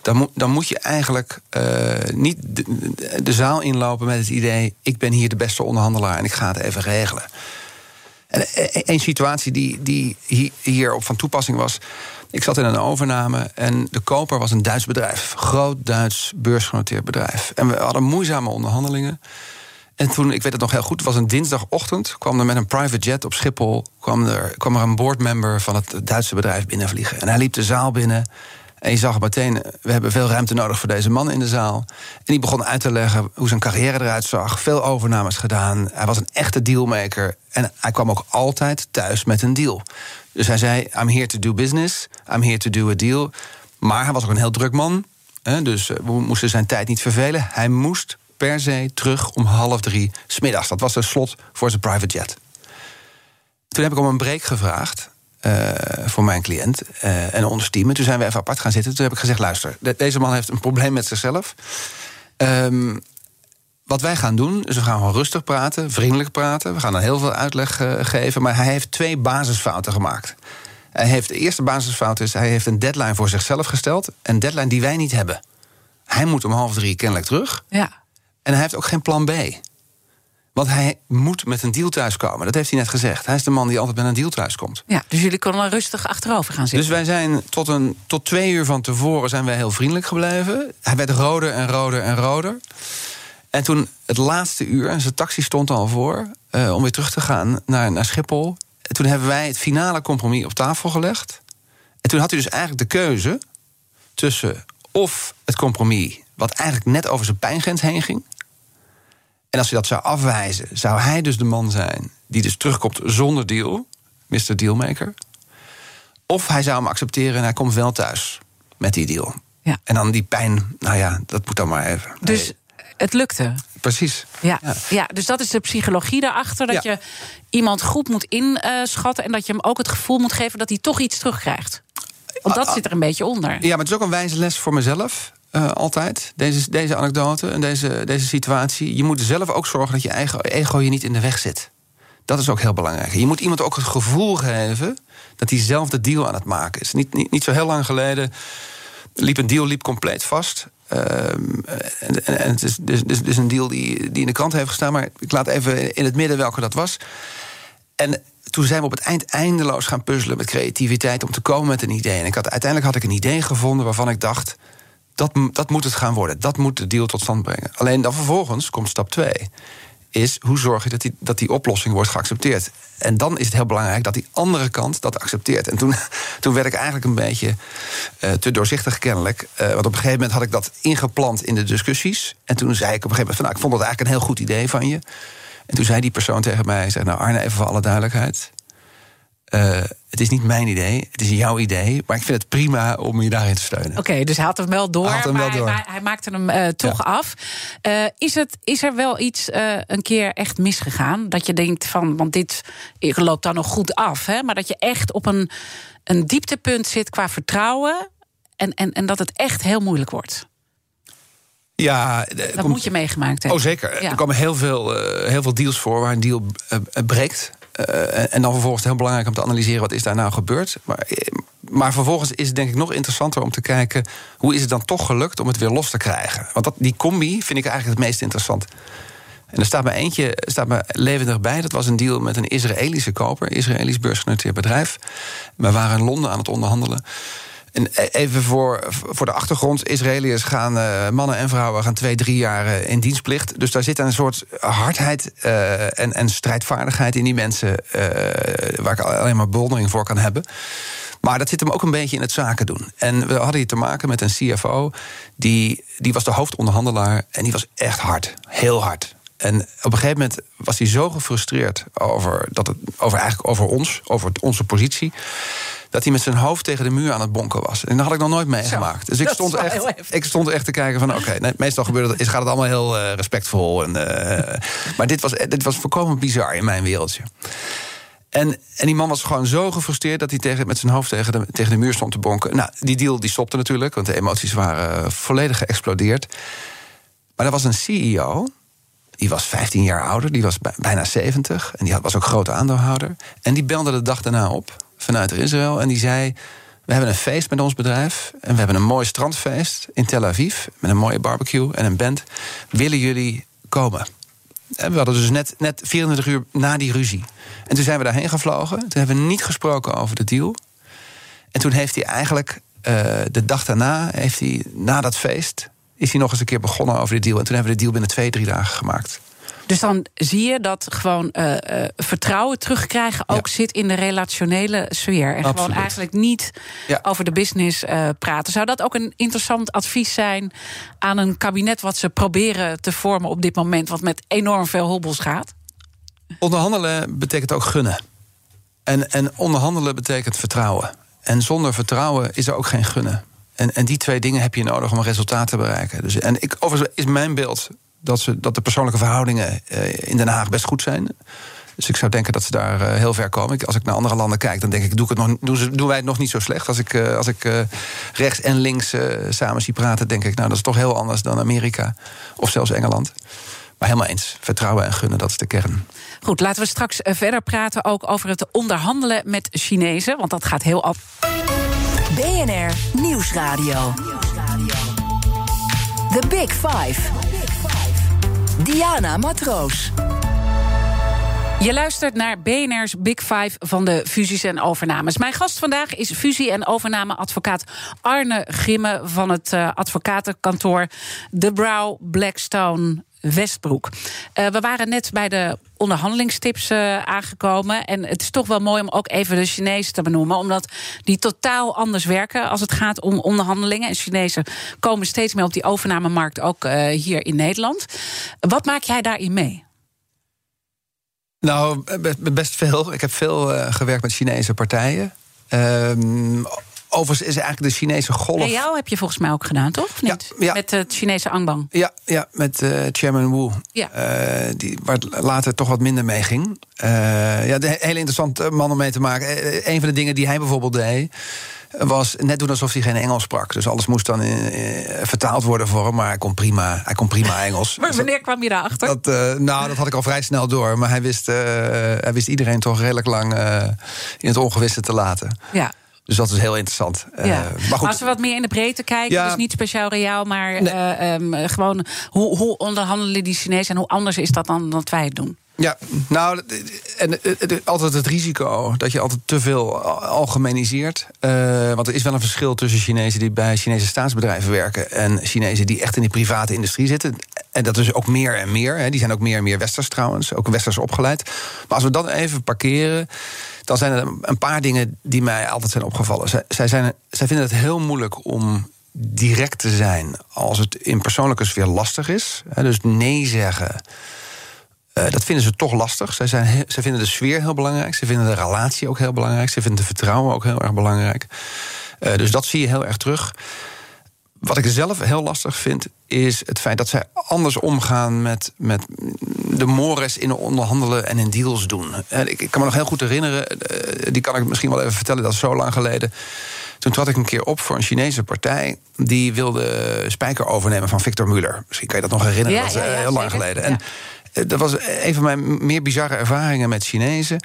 Dan moet, dan moet je eigenlijk uh, niet de, zaal inlopen met het idee: ik ben hier de beste onderhandelaar en ik ga het even regelen. En een situatie die, die hier op van toepassing was. Ik zat in een overname en de koper was een Duits bedrijf. Groot Duits beursgenoteerd bedrijf. En we hadden moeizame onderhandelingen. En toen, ik weet het nog heel goed, het was een dinsdagochtend... kwam er met een private jet op Schiphol... kwam er, kwam er een boardmember van het Duitse bedrijf binnenvliegen. En hij liep de zaal binnen... En je zag meteen, we hebben veel ruimte nodig voor deze man in de zaal. En die begon uit te leggen hoe zijn carrière eruit zag. Veel overnames gedaan. Hij was een echte dealmaker. En hij kwam ook altijd thuis met een deal. Dus hij zei: I'm here to do business. I'm here to do a deal. Maar hij was ook een heel druk man. Hè, dus eh, we moesten zijn tijd niet vervelen. Hij moest per se terug om half drie smiddags. Dat was de slot voor zijn private jet. Toen heb ik om een break gevraagd. Uh, voor mijn cliënt uh, en ons team. En toen zijn we even apart gaan zitten. Toen heb ik gezegd: luister, deze man heeft een probleem met zichzelf. Um, wat wij gaan doen, is we gaan gewoon rustig praten, vriendelijk praten. We gaan dan heel veel uitleg uh, geven. Maar hij heeft twee basisfouten gemaakt. Hij heeft, de eerste basisfout is, hij heeft een deadline voor zichzelf gesteld. Een deadline die wij niet hebben. Hij moet om half drie kennelijk terug. Ja. En hij heeft ook geen plan B. Want hij moet met een deal thuiskomen. Dat heeft hij net gezegd. Hij is de man die altijd met een deal thuiskomt. Ja, dus jullie konden rustig achterover gaan zitten. Dus wij zijn tot, een, tot twee uur van tevoren zijn wij heel vriendelijk gebleven. Hij werd roder en roder en roder. En toen het laatste uur, en zijn taxi stond al voor... Uh, om weer terug te gaan naar, naar Schiphol. En toen hebben wij het finale compromis op tafel gelegd. En toen had hij dus eigenlijk de keuze tussen of het compromis... wat eigenlijk net over zijn pijngrens heen ging... En als hij dat zou afwijzen, zou hij dus de man zijn die dus terugkomt zonder deal, Mr. Dealmaker. Of hij zou hem accepteren en hij komt wel thuis met die deal. Ja. En dan die pijn, nou ja, dat moet dan maar even. Dus het lukte. Precies. Ja, ja. dus dat is de psychologie daarachter. Dat je iemand goed moet inschatten. En dat je hem ook het gevoel moet geven dat hij toch iets terugkrijgt. Want dat ah, ah. zit er een beetje onder. Ja, maar het is ook een wijze les voor mezelf. Uh, altijd, deze, deze anekdote en deze, deze situatie. Je moet zelf ook zorgen dat je eigen ego je niet in de weg zit. Dat is ook heel belangrijk. Je moet iemand ook het gevoel geven dat hij zelf de deal aan het maken is. Niet, niet, niet zo heel lang geleden liep een deal liep compleet vast. Ehm, en, en, het is dus, dus, dus een deal die, die in de krant heeft gestaan. Maar ik laat even in het midden welke dat was. En toen zijn we op het eind eindeloos gaan puzzelen met creativiteit om te komen met een idee. En ik had, uiteindelijk had ik een idee gevonden waarvan ik dacht. Dat, dat moet het gaan worden. Dat moet de deal tot stand brengen. Alleen dan vervolgens komt stap 2. Is hoe zorg je dat die, dat die oplossing wordt geaccepteerd. En dan is het heel belangrijk dat die andere kant dat accepteert. En toen, toen werd ik eigenlijk een beetje uh, te doorzichtig kennelijk. Uh, want op een gegeven moment had ik dat ingeplant in de discussies. En toen zei ik op een gegeven moment van... nou, ik vond dat eigenlijk een heel goed idee van je. En toen zei die persoon tegen mij... Zei, nou Arne, even voor alle duidelijkheid... Uh, het is niet mijn idee, het is jouw idee. Maar ik vind het prima om je daarin te steunen. Oké, okay, dus hij had hem wel door, hij hem maar, wel door. maar, hij maakte hem uh, toch ja. af. Uh, is, het, is er wel iets een keer echt misgegaan? Dat je denkt van, want dit loopt dan nog goed af. Hè? Maar dat je echt op een, een dieptepunt zit qua vertrouwen. En, en, en dat het echt heel moeilijk wordt. Ja, dat komt, moet je meegemaakt hebben. Oh, zeker. Ja. Er komen heel veel, heel veel deals voor waar een deal breekt. Uh, en dan vervolgens heel belangrijk om te analyseren wat is daar nou gebeurd. Maar, maar vervolgens is het denk ik nog interessanter om te kijken hoe is het dan toch gelukt om het weer los te krijgen. Want dat, die combi vind ik eigenlijk het meest interessant. En er staat me eentje staat me levendig bij. Dat was een deal met een Israëlische koper, Israëlisch beursgenoteerd bedrijf. We waren in Londen aan het onderhandelen. En even voor, voor de achtergrond: Israëliërs gaan, uh, mannen en vrouwen gaan twee, drie jaar uh, in dienstplicht. Dus daar zit een soort hardheid uh, en, en strijdvaardigheid in die mensen. waar ik alleen maar bewondering voor kan hebben. Maar dat zit hem ook een beetje in het zaken doen. En we hadden hier te maken met een CFO. Die, die was de hoofdonderhandelaar. En die was echt hard. Heel hard. En op een gegeven moment was hij zo gefrustreerd over, dat het, over, eigenlijk over ons, over onze positie dat hij met zijn hoofd tegen de muur aan het bonken was. En dat had ik nog nooit meegemaakt. Dus ik stond, echt, ik stond echt te kijken van... oké, okay, meestal gebeurt het, gaat het allemaal heel uh, respectvol. En, uh, maar dit was, dit was volkomen bizar in mijn wereldje. En, en die man was gewoon zo gefrustreerd... dat hij tegen, met zijn hoofd tegen de, tegen de muur stond te bonken. Nou, die deal die stopte natuurlijk, want de emoties waren volledig geëxplodeerd. Maar er was een CEO... Die was 15 jaar ouder, die was bijna 70. En die was ook grote aandeelhouder. En die belde de dag daarna op vanuit Israël. En die zei: We hebben een feest met ons bedrijf. En we hebben een mooi strandfeest in Tel Aviv. Met een mooie barbecue en een band. Willen jullie komen? En we hadden dus net, net 24 uur na die ruzie. En toen zijn we daarheen gevlogen. Toen hebben we niet gesproken over de deal. En toen heeft hij eigenlijk uh, de dag daarna, heeft hij, na dat feest, is hij nog eens een keer begonnen over de deal. En toen hebben we de deal binnen twee, drie dagen gemaakt. Dus dan zie je dat gewoon uh, uh, vertrouwen terugkrijgen ook ja. zit in de relationele sfeer. En Absoluut. gewoon eigenlijk niet ja. over de business uh, praten. Zou dat ook een interessant advies zijn aan een kabinet wat ze proberen te vormen op dit moment, wat met enorm veel hobbels gaat? Onderhandelen betekent ook gunnen. En, en onderhandelen betekent vertrouwen. En zonder vertrouwen is er ook geen gunnen. En, en die twee dingen heb je nodig om een resultaat te bereiken. Dus, en ik, overigens is mijn beeld dat, ze, dat de persoonlijke verhoudingen uh, in Den Haag best goed zijn. Dus ik zou denken dat ze daar uh, heel ver komen. Ik, als ik naar andere landen kijk, dan denk ik, doe ik het nog, doen, ze, doen wij het nog niet zo slecht. Als ik, uh, als ik rechts en links samen zie praten, denk ik, nou, dat is toch heel anders dan Amerika of zelfs Engeland. Maar helemaal eens. Vertrouwen en gunnen, dat is de kern. Goed, laten we straks verder praten ook over het onderhandelen met Chinezen. Want dat gaat heel af. BNR Nieuwsradio. The Big Five. Diana Matroos. Je luistert naar BNR's Big Five van de fusies en overnames. Mijn gast vandaag is fusie- en overnameadvocaat Arne Grimme van het uh, advocatenkantoor De Brow Blackstone Westbroek. Uh, we waren net bij de onderhandelingstips uh, aangekomen. En het is toch wel mooi om ook even de Chinezen te benoemen. Omdat die totaal anders werken als het gaat om onderhandelingen. En Chinezen komen steeds meer op die overnamemarkt, ook uh, hier in Nederland. Wat maak jij daarin mee? Nou, best veel. Ik heb veel gewerkt met Chinese partijen. Um, Overigens is eigenlijk de Chinese golf. En jou heb je volgens mij ook gedaan, toch? Of niet? Ja, ja. Met het Chinese Angbang. Ja, ja met uh, Chairman Wu. Ja. Uh, die, waar het later toch wat minder mee ging. Uh, ja, de hele interessante man om mee te maken. een van de dingen die hij bijvoorbeeld deed was net doen alsof hij geen Engels sprak. Dus alles moest dan in, in, vertaald worden voor hem. Maar hij kon prima, hij kon prima Engels. maar wanneer kwam je daarachter? Dat, nou, dat had ik al vrij snel door. Maar hij wist, hij wist iedereen toch redelijk lang in het ongewisse te laten. Ja. Dus dat is heel interessant. Ja. Uh, maar, goed. als we wat meer in de breedte kijken, ja. dus niet speciaal reaal, maar nee. uh, um, gewoon hoe, hoe onderhandelen die Chinezen en hoe anders is dat dan dat wij het doen? Ja, nou, en altijd het risico dat je altijd te veel algemeniseert. Uh, want er is wel een verschil tussen Chinezen die bij Chinese staatsbedrijven werken en Chinezen die echt in de private industrie zitten. En dat is ook meer en meer. Hè. Die zijn ook meer en meer westers trouwens. Ook westers opgeleid. Maar als we dat even parkeren. Dan zijn er een paar dingen die mij altijd zijn opgevallen. Zij, zij, zijn, zij vinden het heel moeilijk om direct te zijn als het in persoonlijke sfeer lastig is. Dus nee zeggen. Uh, dat vinden ze toch lastig. Zij, zijn, zij vinden de sfeer heel belangrijk. Ze vinden de relatie ook heel belangrijk. Ze vinden de vertrouwen ook heel erg belangrijk. Uh, dus dat zie je heel erg terug. Wat ik zelf heel lastig vind, is het feit dat zij anders omgaan met, met de mores in onderhandelen en in deals doen. Ik, ik kan me nog heel goed herinneren, eh, die kan ik misschien wel even vertellen, dat is zo lang geleden. Toen trad ik een keer op voor een Chinese partij. Die wilde Spijker overnemen van Victor Muller. Misschien kan je dat nog herinneren, dat is ja, heel lang geleden. En eh, dat was een van mijn meer bizarre ervaringen met Chinezen.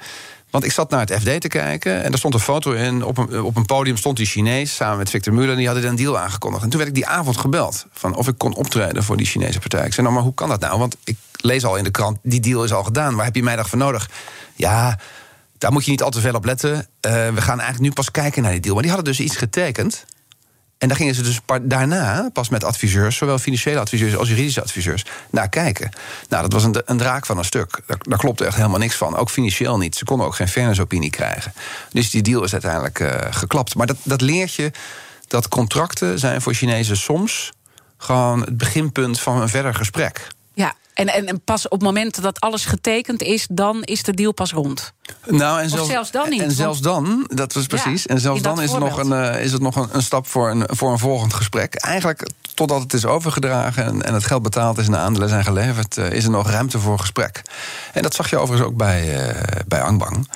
Want ik zat naar het FD te kijken en er stond een foto in. Op een, op een podium stond die Chinees samen met Victor Muller. En die hadden een deal aangekondigd. En toen werd ik die avond gebeld. Van of ik kon optreden voor die Chinese partij. Ik zei, nou, maar hoe kan dat nou? Want ik lees al in de krant, die deal is al gedaan. Waar heb je mij dan voor nodig? Ja, daar moet je niet al te veel op letten. Uh, we gaan eigenlijk nu pas kijken naar die deal. Maar die hadden dus iets getekend. En daar gingen ze dus daarna pas met adviseurs, zowel financiële adviseurs als juridische adviseurs, naar kijken. Nou, dat was een, een draak van een stuk. Daar, klopte echt helemaal niks van. Ook financieel niet. Ze konden ook geen fairnessopinie krijgen. Dus die deal is uiteindelijk uh, geklapt. Maar dat, dat leert je dat contracten zijn voor Chinezen soms gewoon het beginpunt van een verder gesprek. En, en, en, pas op het moment dat alles getekend is, dan is de deal pas rond. Nou, en zelfs, zelfs dan niet. En zelfs dan, dat was precies. en zelfs dan is, er nog een, is het nog een, een, stap voor een, voor een volgend gesprek. Eigenlijk totdat het is overgedragen en, en het geld betaald is en de aandelen zijn geleverd, uh, is er nog ruimte voor gesprek. En dat zag je overigens ook bij, uh, bij Angbang.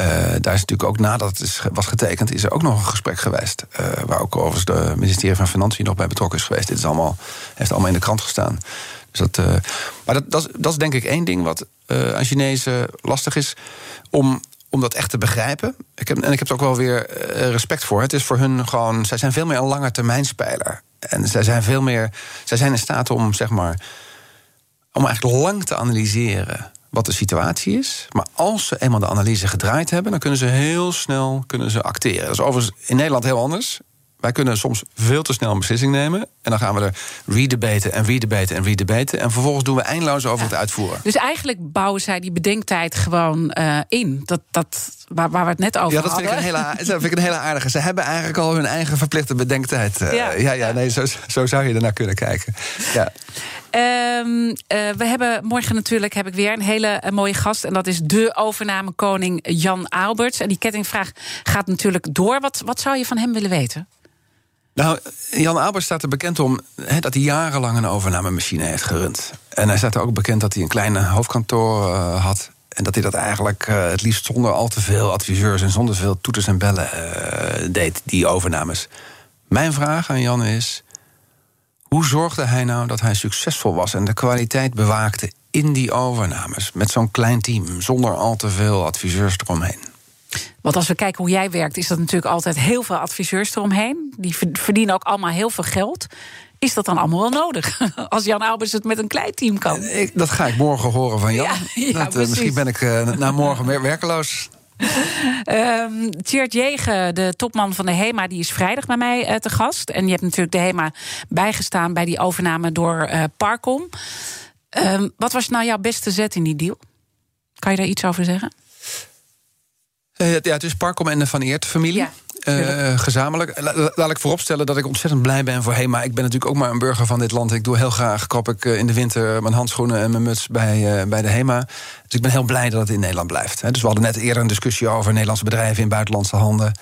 Uh, daar is natuurlijk ook nadat het is, was getekend, is er ook nog een gesprek geweest. Uh, waar ook overigens de ministerie van Financiën nog bij betrokken is geweest. Dit is allemaal, heeft allemaal in de krant gestaan. Dus dat, uh, maar dat, dat, is denk ik één ding wat uh, aan Chinezen lastig is. Om, om dat echt te begrijpen. Ik heb, en ik heb er ook wel weer uh, respect voor. Het is voor hun gewoon. Zij zijn veel meer een lange termijn speler. En zij zijn veel meer. Zij zijn in staat om, zeg maar. om eigenlijk lang te analyseren wat de situatie is. Maar als ze eenmaal de analyse gedraaid hebben, dan kunnen ze heel snel kunnen ze acteren. Dat is overigens in Nederland heel anders. Wij kunnen soms veel te snel een beslissing nemen. En dan gaan we er redebaten en redebaten en redebaten. En vervolgens doen we eindeloos over het uitvoeren. Dus eigenlijk bouwen zij die bedenktijd gewoon uh, in. Dat, dat, waar, waar we het net over ja, dat hadden. Vind ik, een hele, dat vind ik een hele aardige. Ze hebben eigenlijk al hun eigen verplichte bedenktijd. Uh, ja. ja, ja, nee, zo, zo zou je ernaar kunnen kijken. Ja. Um, uh, we hebben morgen natuurlijk heb ik weer een hele mooie gast. En dat is de overnamekoning Jan Alberts. En die kettingvraag gaat natuurlijk door. Wat, wat zou je van hem willen weten? Nou, Jan Albert staat er bekend om dat hij jarenlang een overnamemachine heeft gerund. En hij staat er ook bekend dat hij een kleine hoofdkantoor uh, had. En dat hij dat eigenlijk uh, het liefst zonder al te veel adviseurs en zonder veel toeters en bellen deed, die overnames. Mijn vraag aan Jan is: hoe zorgde hij nou dat hij succesvol was en de kwaliteit bewaakte in die overnames met zo'n klein team, zonder al te veel adviseurs eromheen? Want als we kijken hoe jij werkt, is dat natuurlijk altijd heel veel adviseurs eromheen. Die verdienen ook allemaal heel veel geld. Is dat dan allemaal wel nodig? Als Jan Albers het met een klein team kan. Ik, dat ga ik morgen horen van Jan. Ja, ja, dat, uh, misschien ben ik uh, na morgen weer werkeloos. Um, Tjeerd Jegen, de topman van de HEMA, die is vrijdag bij mij uh, te gast. En je hebt natuurlijk de HEMA bijgestaan bij die overname door uh, Parcom. Um, wat was nou jouw beste zet in die deal? Kan je daar iets over zeggen? Uh, ja, het is Parkom en de Van Eert familie. Ja. Uh, gezamenlijk. laat ik vooropstellen dat ik ontzettend blij ben voor HEMA. Ik ben natuurlijk ook maar een burger van dit land. Ik doe heel graag, krop ik in de winter mijn handschoenen en mijn muts bij, uh, bij de HEMA. Dus ik ben heel blij dat het in Nederland blijft. Dus we hadden net eerder een discussie over Nederlandse bedrijven in buitenlandse handen.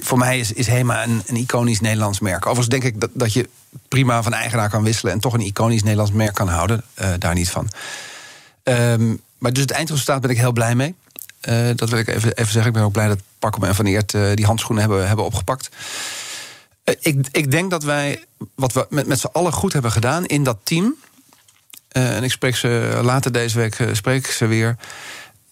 Voor mij is, is HEMA een, een iconisch Nederlands merk. Overigens denk ik dat, dat je prima van eigenaar kan wisselen... en toch een iconisch Nederlands merk kan houden. Uh, daar niet van. Um, maar dus het eindresultaat ben ik heel blij mee. Uh, dat wil ik even, even zeggen. Ik ben ook blij dat Pakkum en Van Eert uh, die handschoenen hebben, hebben opgepakt. Uh, ik, ik denk dat wij, wat we met, met z'n allen goed hebben gedaan in dat team... en ik spreek ze later deze week spreek ze weer...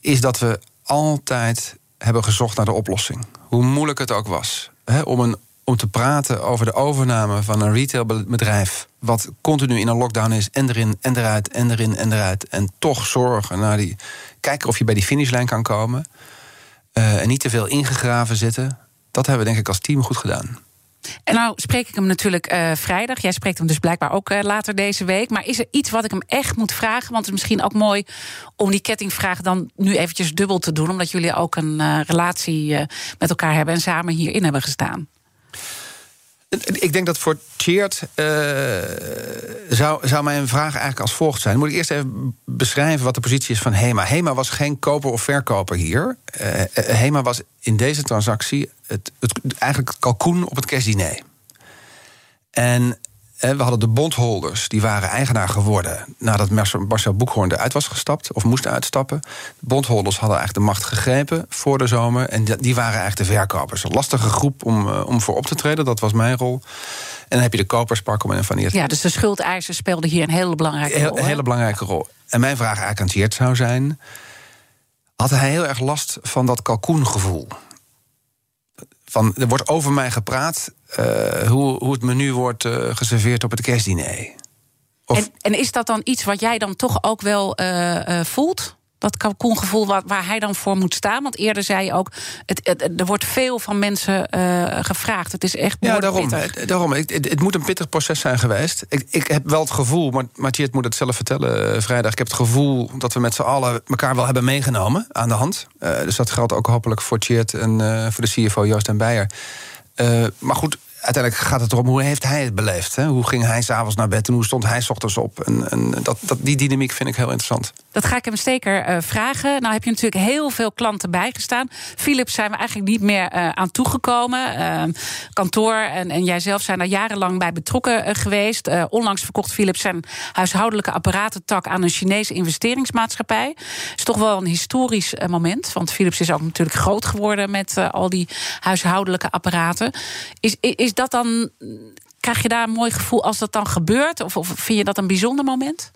is dat we altijd hebben gezocht naar de oplossing. Hoe moeilijk het ook was. Hè, om, een, om te praten over de overname van een retailbedrijf... wat continu in een lockdown is, en erin, en eruit, en erin, en eruit... en toch zorgen naar die kijken of je bij die finishlijn kan komen. Uh, en niet te veel ingegraven zitten. Dat hebben we denk ik als team goed gedaan. En nou spreek ik hem natuurlijk eh, vrijdag. Jij spreekt hem dus blijkbaar ook uh, later deze week. Maar is er iets wat ik hem echt moet vragen? Want het is misschien ook mooi om die kettingvraag dan nu eventjes dubbel te doen. Omdat jullie ook een relatie met elkaar hebben en samen hierin hebben gestaan. Ik denk dat voor Cheert uh, zou, zou mijn vraag eigenlijk als volgt zijn. moet ik eerst even beschrijven wat de positie is van HEMA. HEMA was geen koper of verkoper hier. Uh, HEMA was in deze transactie het, het, eigenlijk het kalkoen op het kerstdiner. En we hadden de bondholders, die waren eigenaar geworden nadat Marcel Boekhoorn eruit was gestapt of moest uitstappen. De bondholders hadden eigenlijk de macht gegrepen voor de zomer en die waren eigenlijk de verkopers. Een lastige groep om, eh, om voor op te treden, dat was mijn rol. En dan heb je de kopers, Parkom en Van Eert. Ja, dus de schuldeisers speelden hier een hele belangrijke rol. Een hele belangrijke rol. En mijn vraag eigenlijk aan Tjeerd zou zijn: had hij heel erg last van dat kalkoengevoel? Van, er wordt over mij gepraat uh, hoe, hoe het menu wordt uh, geserveerd op het kerstdiner. Of... En, en, is dat dan iets wat jij dan toch ook wel uh, voelt? Dat kalkoengevoel waar, waar hij dan voor moet staan? Want eerder zei je ook, het, het er wordt veel van mensen gevraagd. Het is echt Ja, daarom. daarom. Het, het, moet een pittig proces zijn geweest. Ik, ik heb wel het gevoel, maar Matthias moet het zelf vertellen vrijdag... ik heb het gevoel dat we met z'n allen elkaar wel hebben meegenomen aan de hand. dus dat geldt ook hopelijk voor Tjeerd en voor de CFO Joost en Beijer... Uh, maar goed, uiteindelijk gaat het erom hoe heeft hij het beleefd. Hè? Hoe ging hij s'avonds naar bed en hoe stond hij s ochtends op? En, dat, dat, die dynamiek vind ik heel interessant. Dat ga ik hem zeker uh, vragen. Nou heb je natuurlijk heel veel klanten bijgestaan. Philips zijn we eigenlijk niet meer uh, aan toegekomen. Uh, kantoor en, en jij zelf zijn daar jarenlang bij betrokken geweest. onlangs verkocht Philips zijn huishoudelijke apparatentak aan een Chinese investeringsmaatschappij. is toch wel een historisch moment. Want Philips is ook natuurlijk groot geworden met al die huishoudelijke apparaten. Is, is dat dan. Krijg je daar een mooi gevoel als dat dan gebeurt? Of, of vind je dat een bijzonder moment?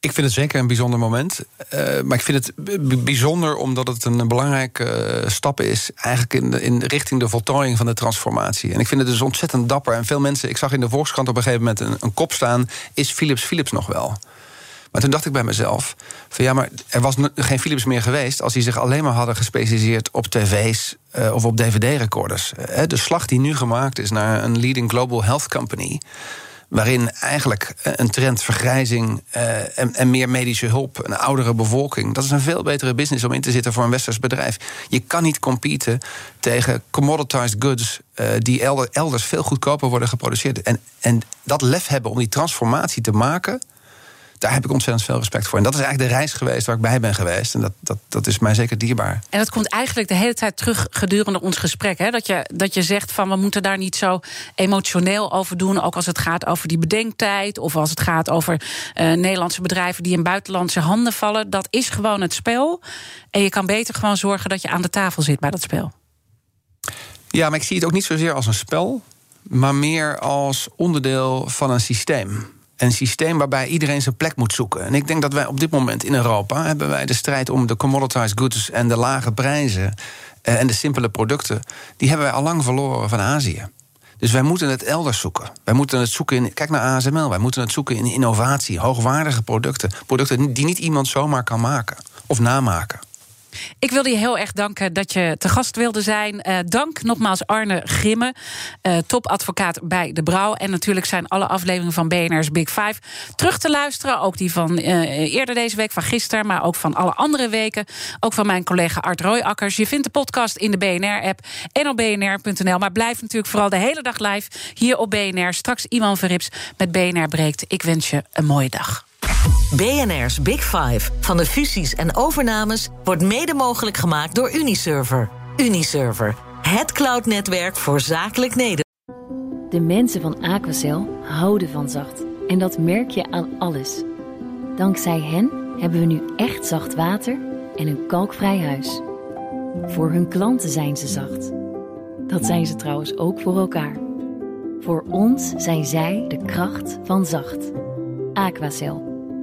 Ik vind het zeker een bijzonder moment. Uh, maar ik vind het bijzonder omdat het een belangrijke uh, stap is... eigenlijk in, de, in richting de voltooiing van de transformatie. En ik vind het dus ontzettend dapper. En veel mensen... Ik zag in de Volkskrant op een gegeven moment een, een kop staan... is Philips Philips nog wel? Maar toen dacht ik bij mezelf: van ja, maar er was geen Philips meer geweest als die zich alleen maar hadden gespecialiseerd op tv's uh, of op dvd-recorders. Uh, de slag die nu gemaakt is naar een leading global health company waarin eigenlijk eh, een trend vergrijzing en, en, meer medische hulp, een oudere bevolking, dat is een veel betere business om in te zitten voor een westers bedrijf. Je kan niet competen tegen commoditized goods die elders veel goedkoper worden geproduceerd. En, en dat lef hebben om die transformatie te maken, daar heb ik ontzettend veel respect voor. En dat is eigenlijk de reis geweest waar ik bij ben geweest. En dat, dat, dat is mij zeker dierbaar. En dat komt eigenlijk de hele tijd terug gedurende ons gesprek. Hè? Dat, je, dat je zegt van we moeten daar niet zo emotioneel over doen. Ook als het gaat over die bedenktijd. Of als het gaat over uh, Nederlandse bedrijven die in buitenlandse handen vallen. Dat is gewoon het spel. En je kan beter gewoon zorgen dat je aan de tafel zit bij dat spel. Ja, maar ik zie het ook niet zozeer als een spel. Maar meer als onderdeel van een systeem een systeem waarbij iedereen zijn plek moet zoeken. En ik denk dat wij op dit moment in Europa hebben wij de strijd om de commoditized goods en de lage prijzen eh, en de simpele producten, die hebben wij al lang verloren van Azië. Dus wij moeten het elders zoeken. Wij moeten het zoeken in. Kijk naar ASML. Wij moeten het zoeken in innovatie, hoogwaardige producten. Producten die niet iemand zomaar kan maken of namaken. Ik wilde je heel erg danken dat je te gast wilde zijn. Uh, dank nogmaals Arne Grimme, uh, topadvocaat bij De Brouw. En natuurlijk zijn alle afleveringen van BNR's Big Five terug te luisteren. Ook die van uh, eerder deze week, van gisteren, maar ook van alle andere weken. Ook van mijn collega Art Royakkers. Je vindt de podcast in de BNR-app en op bnr.nl. Maar blijf natuurlijk vooral de hele dag live hier op BNR. Straks Iman Verrips met BNR Breekt. Ik wens je een mooie dag. BNR's Big Five van de fusies en overnames wordt mede mogelijk gemaakt door Uniserver. Uniserver, het cloudnetwerk voor zakelijk Nederland. De mensen van Aquacel houden van zacht. En dat merk je aan alles. Dankzij hen hebben we nu echt zacht water en een kalkvrij huis. Voor hun klanten zijn ze zacht. Dat zijn ze trouwens ook voor elkaar. Voor ons zijn zij de kracht van zacht. Aquacel